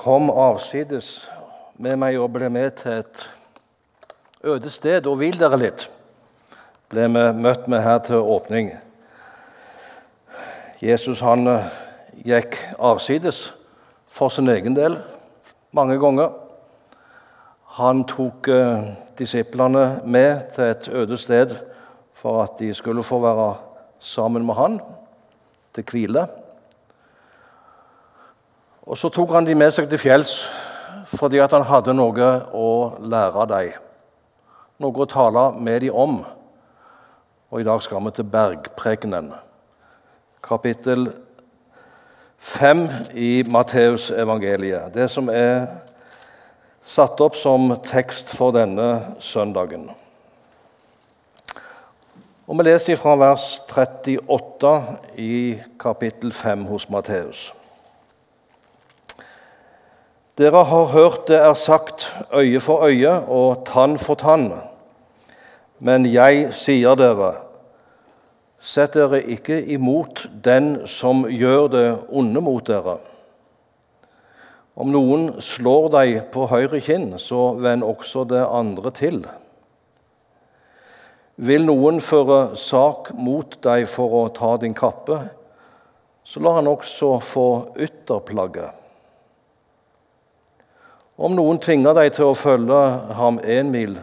kom avsides med meg og ble med til et øde sted og hvil dere litt, ble vi møtt med her til åpning. Jesus han eh, gikk avsides for sin egen del mange ganger. Han tok eh, disiplene med til et øde sted for at de skulle få være sammen med han til hvile. Og Så tok han de med seg til fjells fordi at han hadde noe å lære dem. Noe å tale med dem om. Og I dag skal vi til bergprekenen, kapittel 5 i Matteusevangeliet. Det som er satt opp som tekst for denne søndagen. Og Vi leser fra vers 38 i kapittel 5 hos Matteus. Dere har hørt det er sagt øye for øye og tann for tann. Men jeg sier dere, sett dere ikke imot den som gjør det onde mot dere. Om noen slår deg på høyre kinn, så vend også det andre til. Vil noen føre sak mot deg for å ta din kappe, så la han også få ytterplagget. Om noen tvinger deg til å følge ham én mil,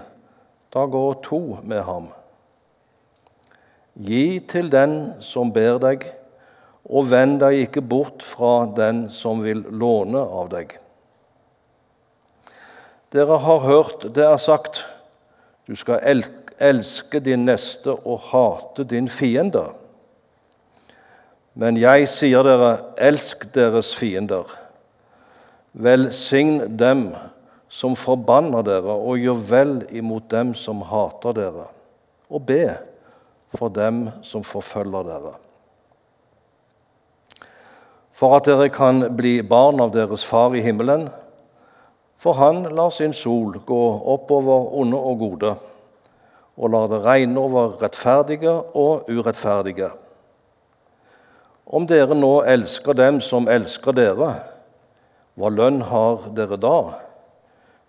da går to med ham. Gi til den som ber deg, og vend deg ikke bort fra den som vil låne av deg. Dere har hørt det er sagt, du skal elske din neste og hate din fiende. Men jeg sier dere, elsk deres fiender. Velsign dem som forbanner dere, og gjør vel imot dem som hater dere, og be for dem som forfølger dere. For at dere kan bli barn av deres Far i himmelen, for Han lar sin sol gå oppover onde og gode, og lar det regne over rettferdige og urettferdige. Om dere nå elsker dem som elsker dere, hva lønn har dere da?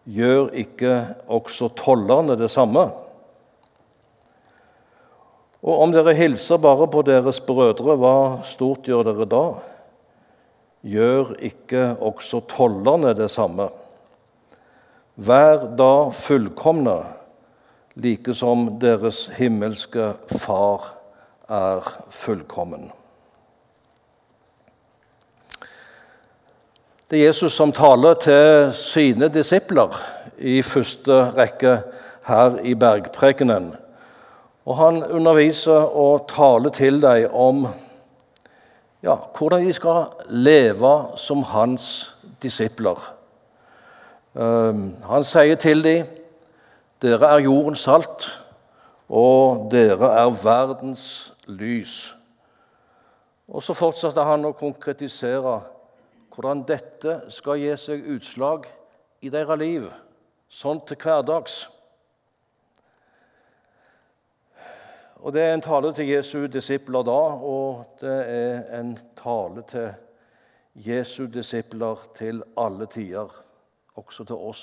Gjør ikke også tollerne det samme? Og om dere hilser bare på deres brødre, hva stort gjør dere da? Gjør ikke også tollerne det samme? Vær da fullkomne, like som deres himmelske Far er fullkommen. Det er Jesus som taler til sine disipler i første rekke her i bergprekenen. Og han underviser og taler til dem om ja, hvordan de skal leve som hans disipler. Ehm, han sier til dem dere er jordens salt, og dere er verdens lys. Og så fortsetter han å konkretisere hvordan dette skal gi seg utslag i deres liv, sånn til hverdags. Og Det er en tale til Jesu disipler da, og det er en tale til Jesu disipler til alle tider, også til oss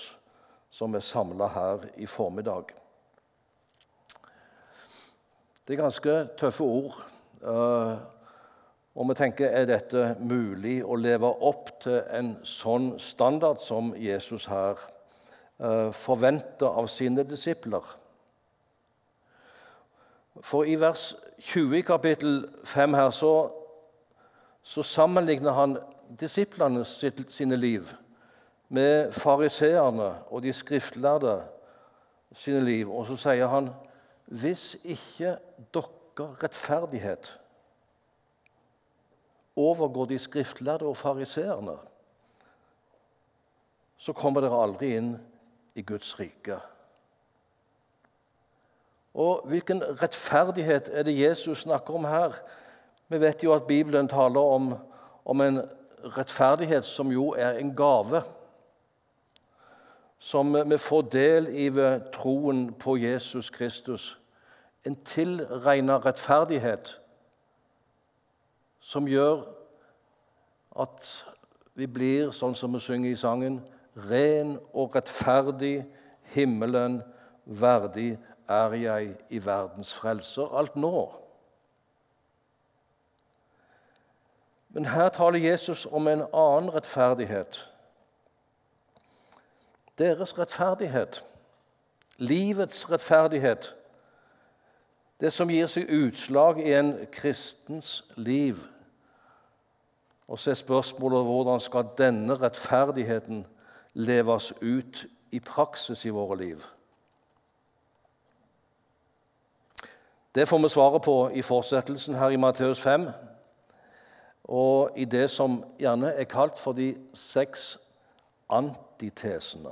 som er samla her i formiddag. Det er ganske tøffe ord. Og vi tenker er dette mulig å leve opp til en sånn standard som Jesus her eh, forventer av sine disipler. For i vers 20 i kapittel 5 her så, så sammenligner han disiplene sine liv med fariseerne og de skriftlærde sine liv. Og så sier han hvis ikke dere rettferdighet overgår de skriftlærde og fariseerne, så kommer dere aldri inn i Guds rike. Og Hvilken rettferdighet er det Jesus snakker om her? Vi vet jo at Bibelen taler om, om en rettferdighet som jo er en gave. Som vi får del i ved troen på Jesus Kristus. En tilregna rettferdighet som gjør at Vi blir, sånn som vi synger i sangen, ren og rettferdig, himmelen verdig er jeg i verdens frelser alt nå. Men her taler Jesus om en annen rettferdighet. Deres rettferdighet, livets rettferdighet, det som gir seg utslag i en kristens liv. Og så er spørsmålet hvordan skal denne rettferdigheten leves ut i praksis i våre liv? Det får vi svaret på i fortsettelsen her i Matteus 5, og i det som gjerne er kalt for de seks antitesene.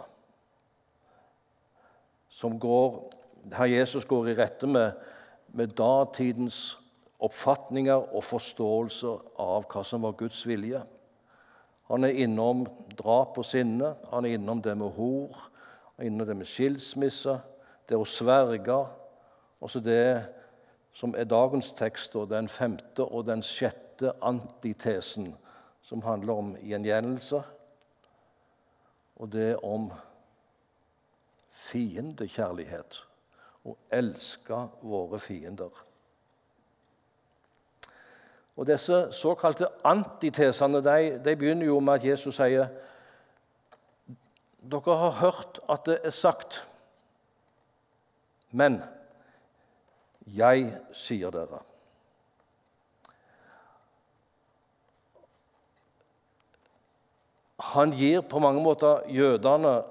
Som går, her Jesus går i rette med, med datidens oppfatninger og forståelser av hva som var Guds vilje. Han er innom drap og sinne, han er innom det med hor, han er innom det med skilsmisse, det å sverge, også det som er dagens tekst, og den femte og den sjette antitesen, som handler om gjengjeldelse, og det om fiendekjærlighet. Å elske våre fiender. Og Disse såkalte antitesene de, de begynner jo med at Jesus sier dere har hørt at det er sagt, men jeg sier dere. Han gir på mange måter jødene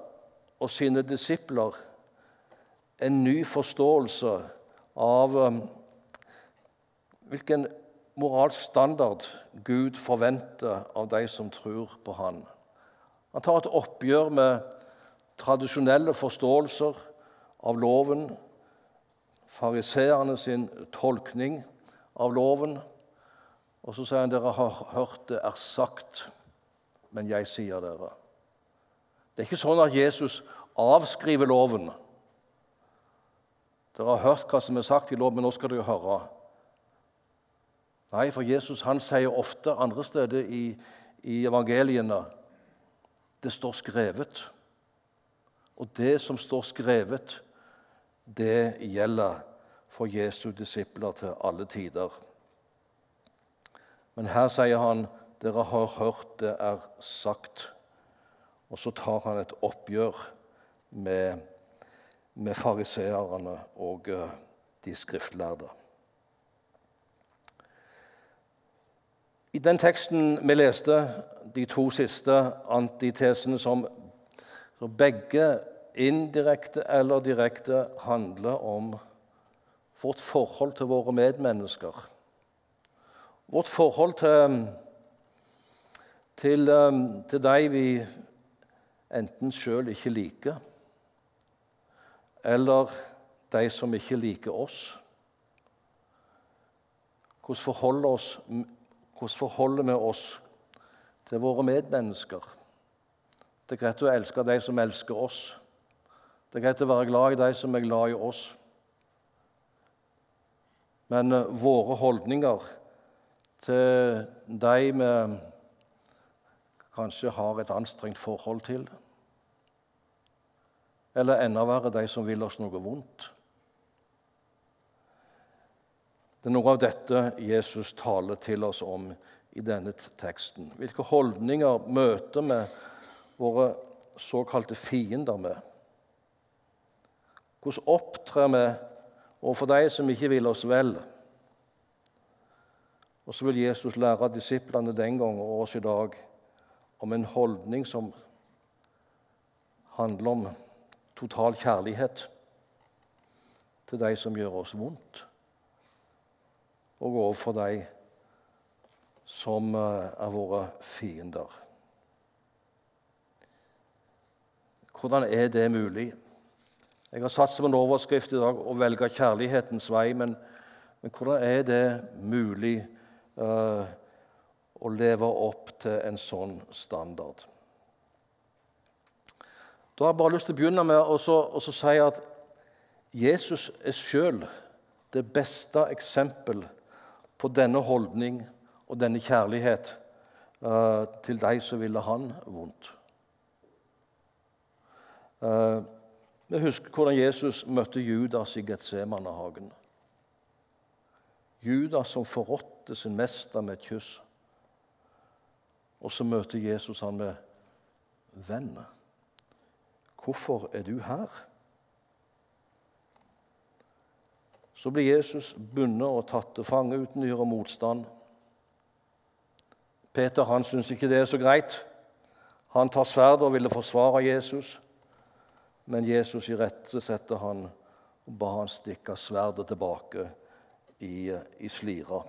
og sine disipler en ny forståelse av um, hvilken moralsk standard Gud forventer av de som tror på Han. Han tar et oppgjør med tradisjonelle forståelser av loven, fariseerne sin tolkning av loven. Og så sier han dere har hørt det er sagt, men jeg sier dere. Det er ikke sånn at Jesus avskriver loven. Dere har hørt hva som er sagt i loven, men nå skal dere høre. Nei, for Jesus han sier ofte andre steder i, i evangeliene det står skrevet. Og det som står skrevet, det gjelder for Jesu disipler til alle tider. Men her sier han dere har hørt det er sagt. Og så tar han et oppgjør med, med fariseerne og eh, de skriftlærde. I den teksten vi leste, de to siste antitesene, som, som begge indirekte eller direkte handler om vårt forhold til våre medmennesker. Vårt forhold til, til, til de vi enten sjøl ikke liker, eller de som ikke liker oss. Hvordan forholder oss hvordan forholder vi oss til våre medmennesker? Det er greit å elske de som elsker oss. Det er greit å være glad i de som er glad i oss. Men uh, våre holdninger til de vi kanskje har et anstrengt forhold til, eller enda verre de som vil oss noe vondt det er noe av dette Jesus taler til oss om i denne teksten. Hvilke holdninger møter vi våre såkalte fiender med? Hvordan opptrer vi overfor de som ikke vil oss vel? Og så vil Jesus lære disiplene den gang og oss i dag om en holdning som handler om total kjærlighet til de som gjør oss vondt og overfor de som eh, er våre fiender. Hvordan er det mulig? Jeg har satt som en overskrift i dag å velge kjærlighetens vei, men, men hvordan er det mulig uh, å leve opp til en sånn standard? Da har jeg bare lyst til å begynne med å si at Jesus er sjøl det beste eksempelet på denne holdning og denne kjærlighet uh, til deg som ville han vondt. Uh, vi husker hvordan Jesus møtte Judas i Getsemanehagen. Judas som forrådte sin mester med et kyss. Og så møter Jesus han med 'Venn, hvorfor er du her?' Så blir Jesus bundet og tatt til fange uten å gjøre motstand. Peter han syns ikke det er så greit. Han tar sverdet og ville forsvare Jesus, men Jesus irettesetter han og ba han stikke sverdet tilbake i, i slira.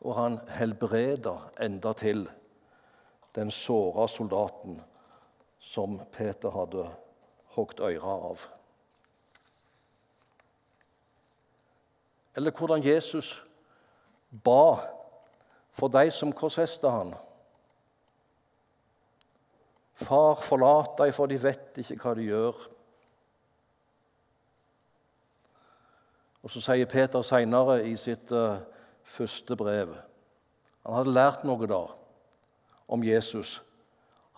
Og han helbreder enda til den såra soldaten som Peter hadde hogd øra av. eller hvordan Jesus ba for de som korsfesta han. Far, forlat dem, for de vet ikke hva de gjør. Og Så sier Peter senere i sitt uh, første brev Han hadde lært noe da om Jesus.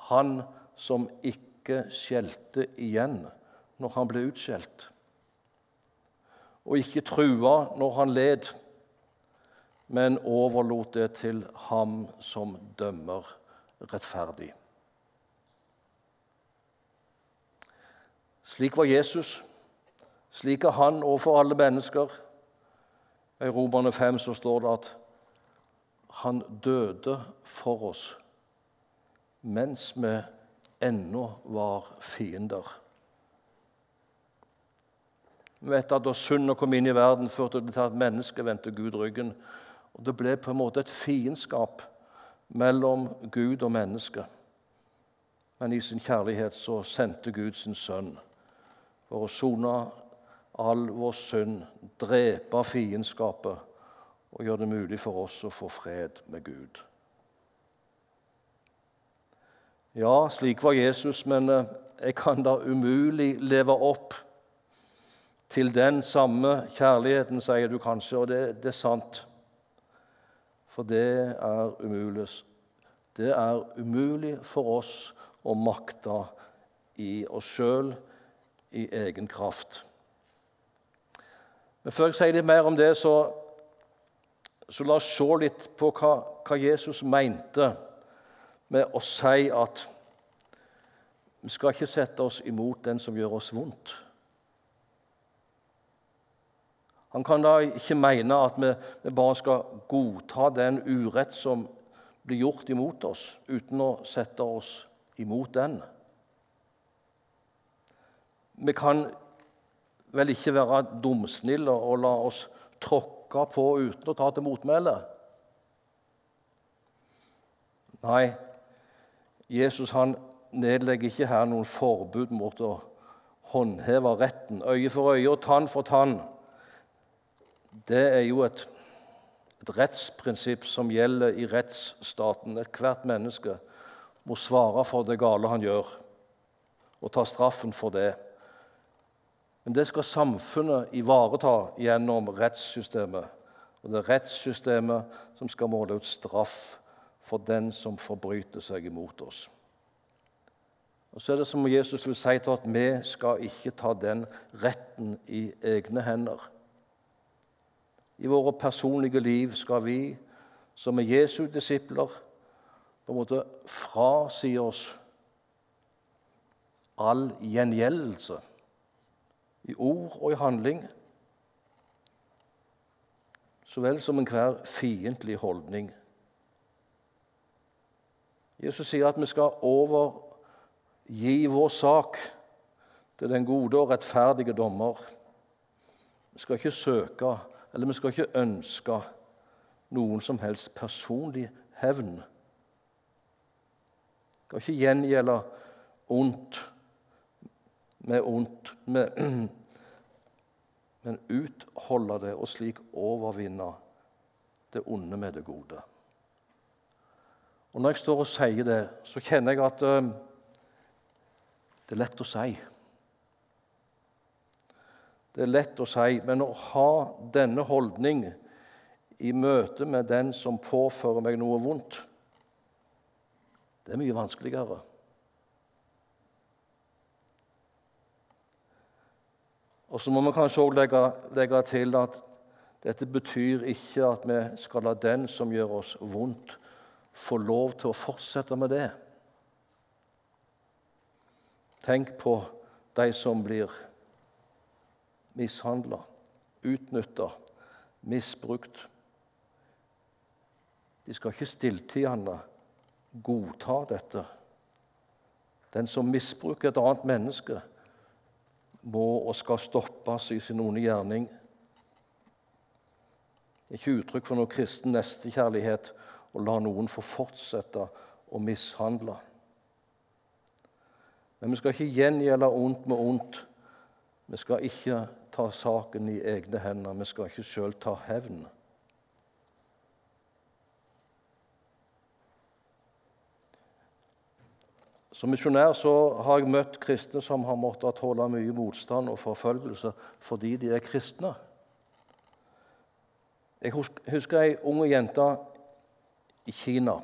Han som ikke skjelte igjen når han ble utskjelt og ikke trua når han led, men overlot det til ham som dømmer rettferdig. Slik var Jesus. Slik er han overfor alle mennesker. I Romerne 5 så står det at han døde for oss mens vi ennå var fiender. Vi vet at Da synda kom inn i verden, førte det til at mennesket vendte Gud ryggen. Og Det ble på en måte et fiendskap mellom Gud og menneske. Men i sin kjærlighet så sendte Gud sin sønn for å sone all vår synd, drepe fiendskapet og gjøre det mulig for oss å få fred med Gud. Ja, slik var Jesus, men eh, jeg kan da umulig leve opp til den samme kjærligheten, sier du kanskje, og det, det er sant. For det er umulig. Det er umulig for oss å makte i oss sjøl, i egen kraft. Men før jeg sier litt mer om det, så, så la oss se litt på hva, hva Jesus mente med å si at vi skal ikke sette oss imot den som gjør oss vondt. Han kan da ikke mene at vi, vi bare skal godta den urett som blir gjort imot oss, uten å sette oss imot den. Vi kan vel ikke være dumsnille og la oss tråkke på uten å ta til motmæle. Nei, Jesus han nedlegger ikke her noen forbud mot å håndheve retten, øye for øye og tann for tann det er jo et, et rettsprinsipp som gjelder i rettsstaten. Ethvert menneske må svare for det gale han gjør, og ta straffen for det. Men det skal samfunnet ivareta gjennom rettssystemet. Og det er rettssystemet som skal måle ut straff for den som forbryter seg imot oss. Og så er det som Jesus vil si til at vi skal ikke ta den retten i egne hender. I våre personlige liv skal vi, som er Jesu disipler, på en måte frasi oss all gjengjeldelse i ord og i handling, så vel som enhver fiendtlig holdning. Jesus sier at vi skal overgi vår sak til den gode og rettferdige dommer. Vi skal ikke søke eller vi skal ikke ønske noen som helst personlig hevn. Vi skal ikke gjengjelde ondt med ondt, men utholde det og slik overvinne det onde med det gode. Og Når jeg står og sier det, så kjenner jeg at uh, det er lett å si. Det er lett å si, men å ha denne holdning i møte med den som påfører meg noe vondt, det er mye vanskeligere. Og så må vi kanskje også legge, legge, til at dette betyr ikke at vi skal la den som gjør oss vondt, få lov til å fortsette med det. Tenk på de som blir mishandla, utnytta, misbrukt. De skal ikke stilltiende godta dette. Den som misbruker et annet menneske, må og skal stoppes i sin onde gjerning. Det er ikke uttrykk for noe kristen nestekjærlighet å la noen få fortsette å mishandle. Men vi skal ikke gjengjelde ondt med ondt. Vi skal ikke ta saken i egne hender. Vi skal ikke sjøl ta hevn. Som misjonær så har jeg møtt kristne som har måttet tåle mye motstand og forfølgelse fordi de er kristne. Jeg husker ei ung jente i Kina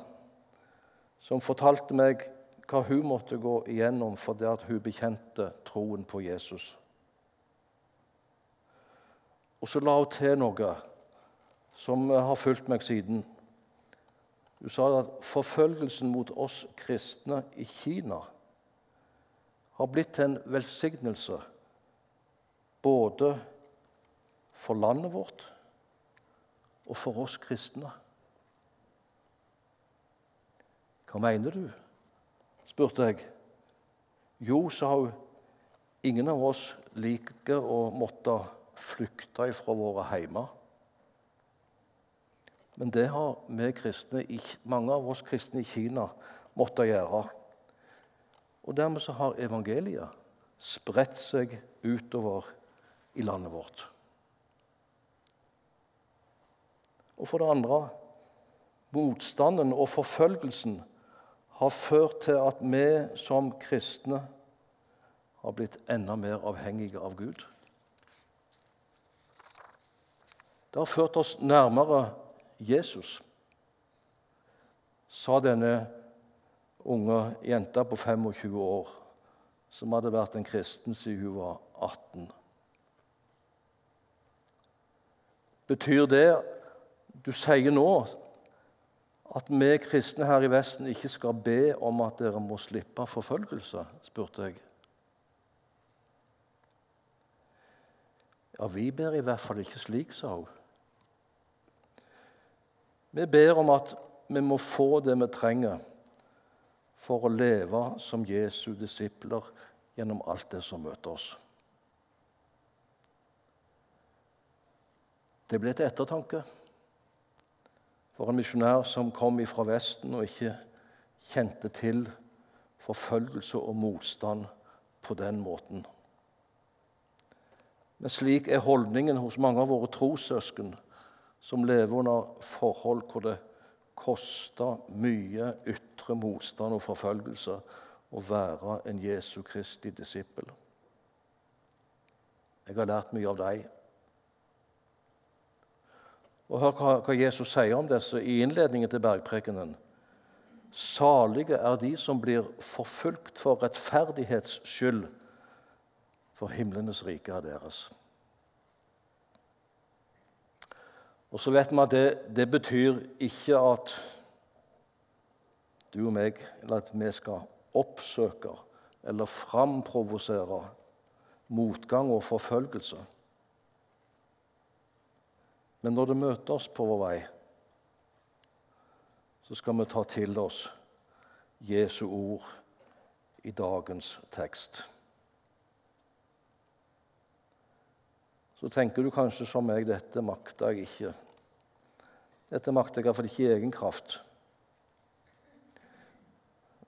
som fortalte meg hva hun måtte gå igjennom fordi hun bekjente troen på Jesus. Og så la hun til noe som har fulgt meg siden. Hun sa at forfølgelsen mot oss kristne i Kina har blitt en velsignelse både for landet vårt og for oss kristne. Hva mener du? spurte jeg. Jo, sa hun, ingen av oss liker å måtte flykte ifra våre heimer. Men det har vi kristne, mange av oss kristne i Kina måttet gjøre. Og dermed så har evangeliet spredt seg utover i landet vårt. Og for det andre motstanden og forfølgelsen har ført til at vi som kristne har blitt enda mer avhengige av Gud. Det har ført oss nærmere Jesus, sa denne unge jenta på 25 år, som hadde vært en kristen siden hun var 18. Betyr det du sier nå, at vi kristne her i Vesten ikke skal be om at dere må slippe forfølgelse? spurte jeg. Ja, vi ber i hvert fall ikke slik, sa hun. Vi ber om at vi må få det vi trenger for å leve som Jesu disipler gjennom alt det som møter oss. Det ble til ettertanke for en misjonær som kom fra Vesten og ikke kjente til forfølgelse og motstand på den måten. Men slik er holdningen hos mange av våre trossøsken som lever under forhold hvor det koster mye ytre motstand og forfølgelse å være en Jesu Kristi disippel. Jeg har lært mye av deg. Og Hør hva Jesus sier om disse i innledningen til bergprekenen. Salige er de som blir forfulgt for rettferdighets skyld, for himlenes rike er deres. Og så vet vi at det, det betyr ikke at du og meg, eller at vi skal oppsøke eller framprovosere motgang og forfølgelse. Men når det møter oss på vår vei, så skal vi ta til oss Jesu ord i dagens tekst. Så tenker du kanskje som meg dette makter jeg ikke. Dette makter jeg iallfall ikke i egen kraft.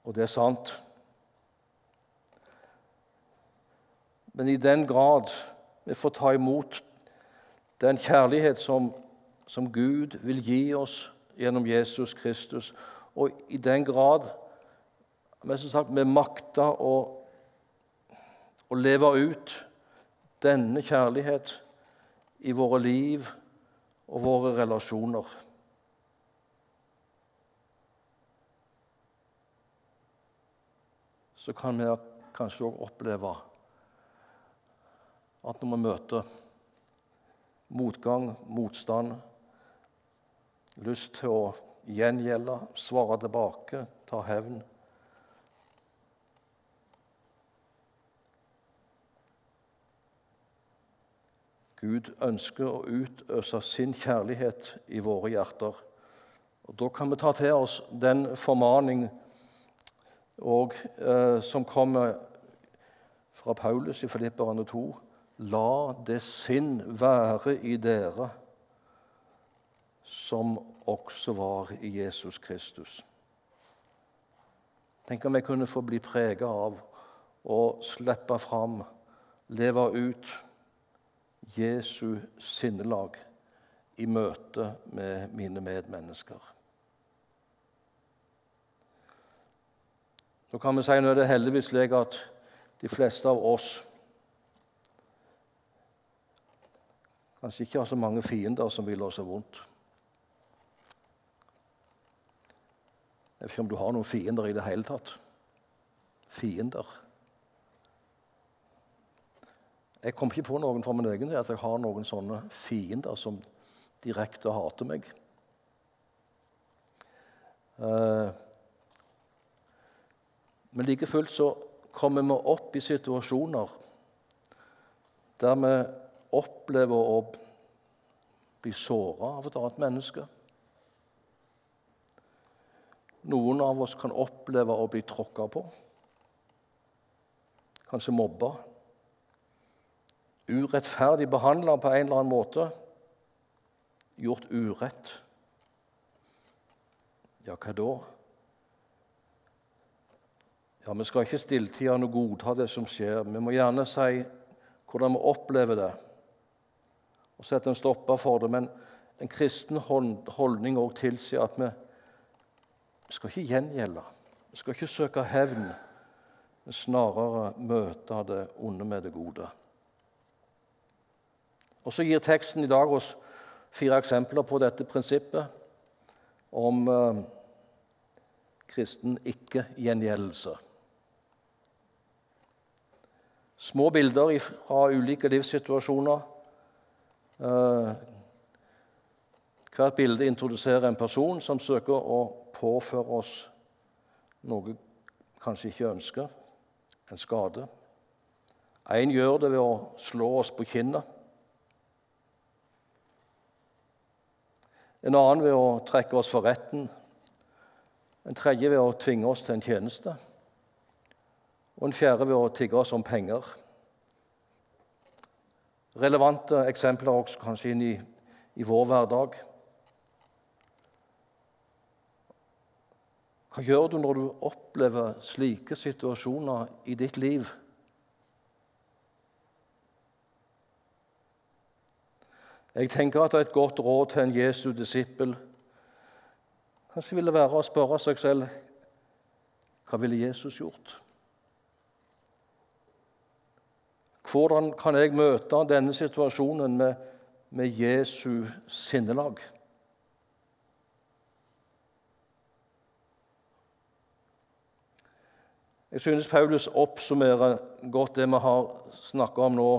Og det er sant. Men i den grad vi får ta imot den kjærlighet som, som Gud vil gi oss gjennom Jesus Kristus, og i den grad vi, sagt, vi makter å, å leve ut denne kjærlighet i våre liv og våre relasjoner. Så kan vi kanskje òg oppleve at når vi møter motgang, motstand, lyst til å gjengjelde, svare tilbake, ta hevn Gud ønsker å utøse sin kjærlighet i våre hjerter. Og Da kan vi ta til oss den formaning og, eh, som kommer fra Paulus i Filipperne 2. La det sinn være i dere som også var i Jesus Kristus. Tenk om jeg kunne få bli prega av å slippe fram, leve ut Jesu sinnelag i møte med mine medmennesker. Nå kan vi si er det heldigvis slik at de fleste av oss kanskje ikke har så mange fiender som vil oss vondt. Jeg vet ikke om du har noen fiender i det hele tatt. Fiender. Jeg kom ikke på noen for min egen del at jeg har noen sånne fiender som direkte hater meg. Uh, men like fullt så kommer vi opp i situasjoner der vi opplever å bli såra av et annet menneske. Noen av oss kan oppleve å bli tråkka på, kanskje mobba urettferdig behandla på en eller annen måte, gjort urett. Ja, hva da? Ja, Vi skal ikke stilltiende godta det som skjer. Vi må gjerne si hvordan vi opplever det, og sette en stopper for det. Men en kristen holdning også tilsier at vi skal ikke gjengjelde. Vi skal ikke søke hevn, men snarere møte det onde med det gode. Og Så gir teksten i dag oss fire eksempler på dette prinsippet om eh, kristen ikke-gjengjeldelse. Små bilder fra ulike livssituasjoner. Eh, hvert bilde introduserer en person som søker å påføre oss noe kanskje ikke ønsker, en skade. En gjør det ved å slå oss på kinnet. En annen ved å trekke oss for retten. En tredje ved å tvinge oss til en tjeneste. Og en fjerde ved å tigge oss om penger. Relevante eksempler også kanskje inn i, i vår hverdag. Hva gjør du når du opplever slike situasjoner i ditt liv? Jeg tenker at det er et godt råd til en Jesu disippel kanskje ville være å spørre seg selv hva ville Jesus gjort? Hvordan kan jeg møte denne situasjonen med, med Jesu sinnelag? Jeg synes Paulus oppsummerer godt det vi har snakka om nå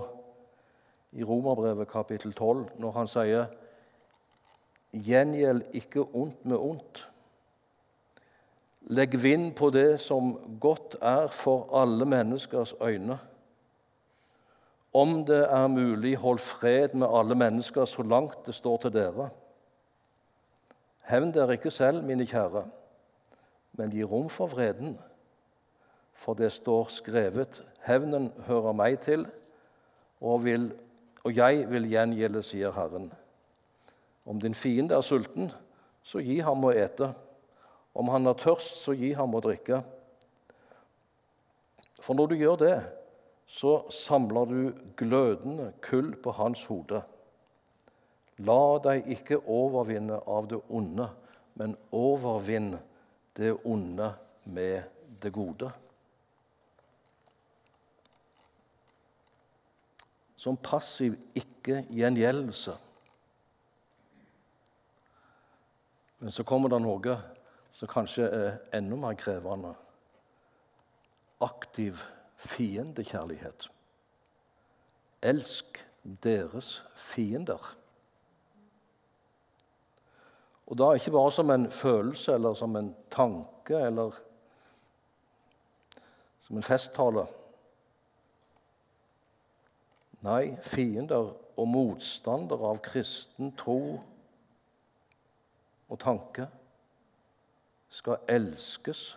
i Romerbrevet kapittel 12 når han sier Gjengjeld ikke ondt med ondt. Legg vind på det som godt er for alle menneskers øyne. Om det er mulig, hold fred med alle mennesker så langt det står til dere. Hevn dere ikke selv, mine kjære, men gi rom for vreden. For det står skrevet:" Hevnen hører meg til, og vil og jeg vil gjengjelde, sier Herren. Om din fiende er sulten, så gi ham å ete. Om han er tørst, så gi ham å drikke. For når du gjør det, så samler du glødende kull på hans hode. La deg ikke overvinne av det onde, men overvinn det onde med det gode. Som passiv ikke-gjengjeldelse. Men så kommer det noe som kanskje er enda mer krevende. Aktiv fiendekjærlighet. Elsk deres fiender. Og da ikke bare som en følelse eller som en tanke eller som en festtale. Nei, fiender og motstandere av kristen tro og tanke skal elskes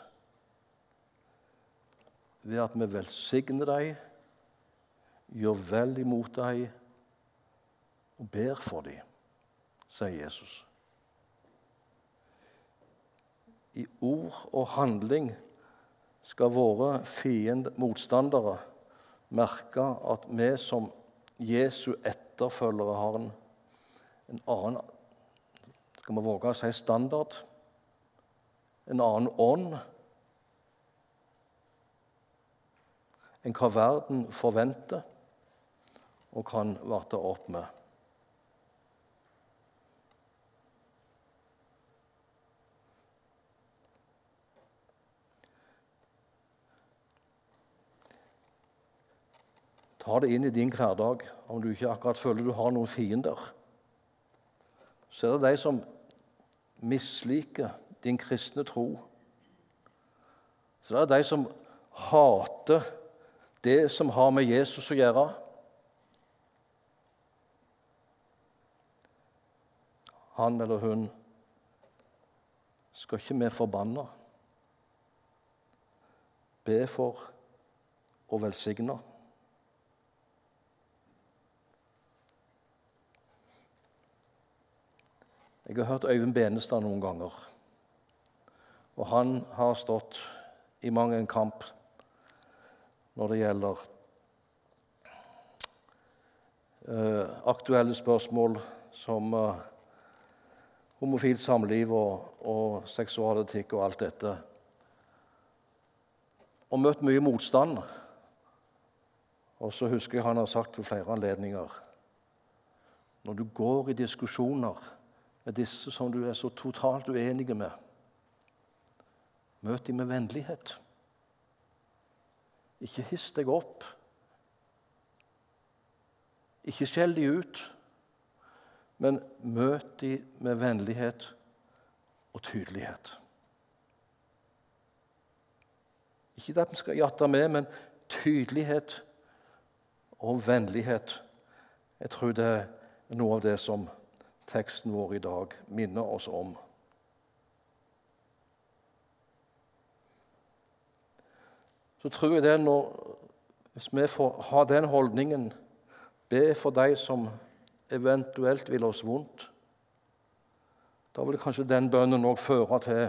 ved at vi velsigner dem, gjør vel imot dem og ber for dem, sier Jesus. I ord og handling skal våre fiend, motstandere merke at vi som Jesu etterfølgere har en, en annen skal vi våge å si standard, en annen ånd enn hva verden forventer og kan varte opp med. Ta det inn i din hverdag om du ikke akkurat føler du har noen fiender. Så er det de som misliker din kristne tro. Så det er de som hater det som har med Jesus å gjøre. Han eller hun skal ikke vi forbanne. Be for og velsigne. Jeg har hørt Øyvind Benestad noen ganger. Og han har stått i mang en kamp når det gjelder uh, aktuelle spørsmål som uh, homofilt samliv og, og seksualetikk og alt dette. Og møtt mye motstand. Og så husker jeg han har sagt ved flere anledninger Når du går i diskusjoner med disse som du er så totalt uenige med. Møt dem med vennlighet. Ikke hiss deg opp. Ikke skjell dem ut, men møt dem med vennlighet og tydelighet. Ikke at vi skal jatte med, men tydelighet og vennlighet. Jeg tror det er noe av det som teksten vår i dag minner oss om. Så tror jeg det når, Hvis vi får ha den holdningen, be for de som eventuelt vil oss vondt, da vil kanskje den bønnen òg føre til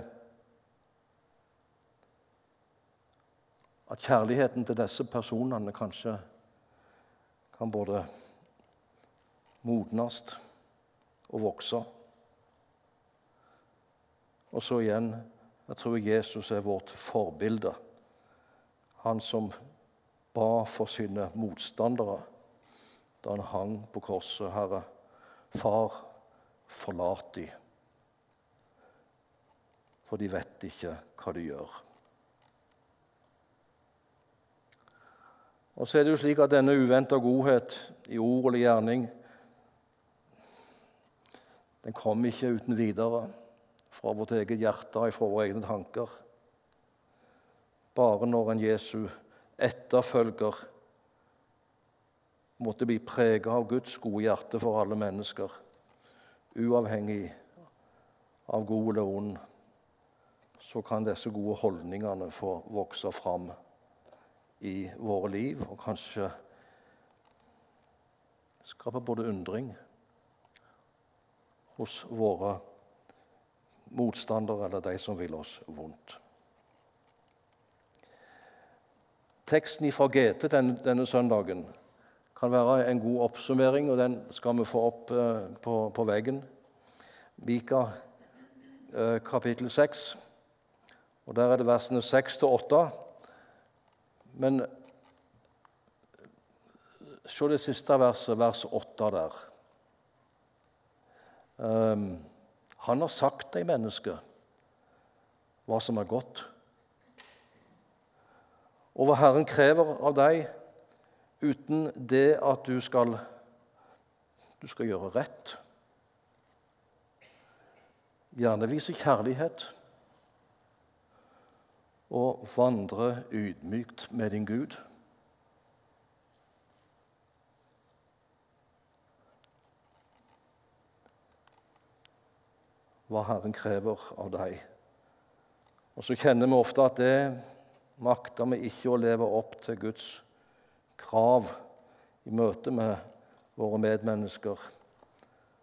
at kjærligheten til disse personene kanskje kan både modnes og vokse. Og så igjen jeg tror Jesus er vårt forbilde. Han som ba for sine motstandere da han hang på korset. Herre, far, forlat de, for de vet ikke hva de gjør. Og så er det jo slik at denne uventa godhet i ord eller gjerning den kom ikke uten videre fra vårt eget hjerte og fra våre egne tanker. Bare når en Jesu etterfølger måtte bli preget av Guds gode hjerte for alle mennesker, uavhengig av god eller ond, så kan disse gode holdningene få vokse fram i våre liv og kanskje skape både undring hos våre motstandere eller de som vil oss vondt. Teksten fra GT denne, denne, søndagen kan være en god oppsummering, og den skal vi få opp eh, på, på, veggen. Mika eh, kapittel 6, og der er det versene 6 til 8. Men se det siste verset, vers 8 der. Um, Han har sagt deg, menneske, hva som er godt. Og hva Herren krever av deg, uten det at du skal, du skal gjøre rett. Gjerne vise kjærlighet og vandre ydmykt med din Gud. Hva Herren krever av deg. Og så kjenner vi ofte at det makter vi ikke å leve opp til Guds krav i møte med våre medmennesker,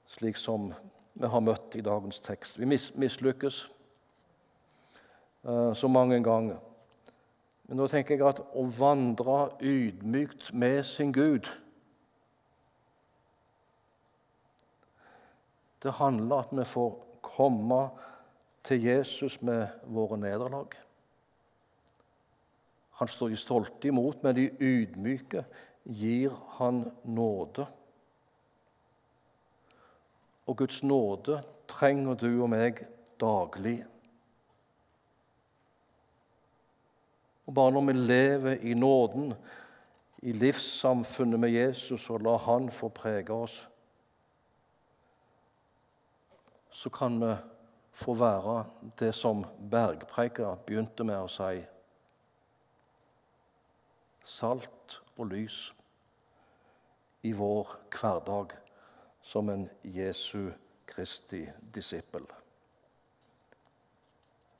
slik som vi har møtt i dagens tekst. Vi mis mislykkes uh, så mange ganger. Men nå tenker jeg at å vandre ydmykt med sin Gud Det handler om at vi får komme til Jesus med våre nederlag. Han står de stolte imot, men de ydmyke gir han nåde. Og Guds nåde trenger du og meg daglig. Og Bare når vi lever i nåden, i livssamfunnet med Jesus, og lar Han få prege oss, så kan vi få være det som bergpreika begynte med å si salt og lys i vår hverdag som en Jesu Kristi disippel.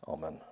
Amen.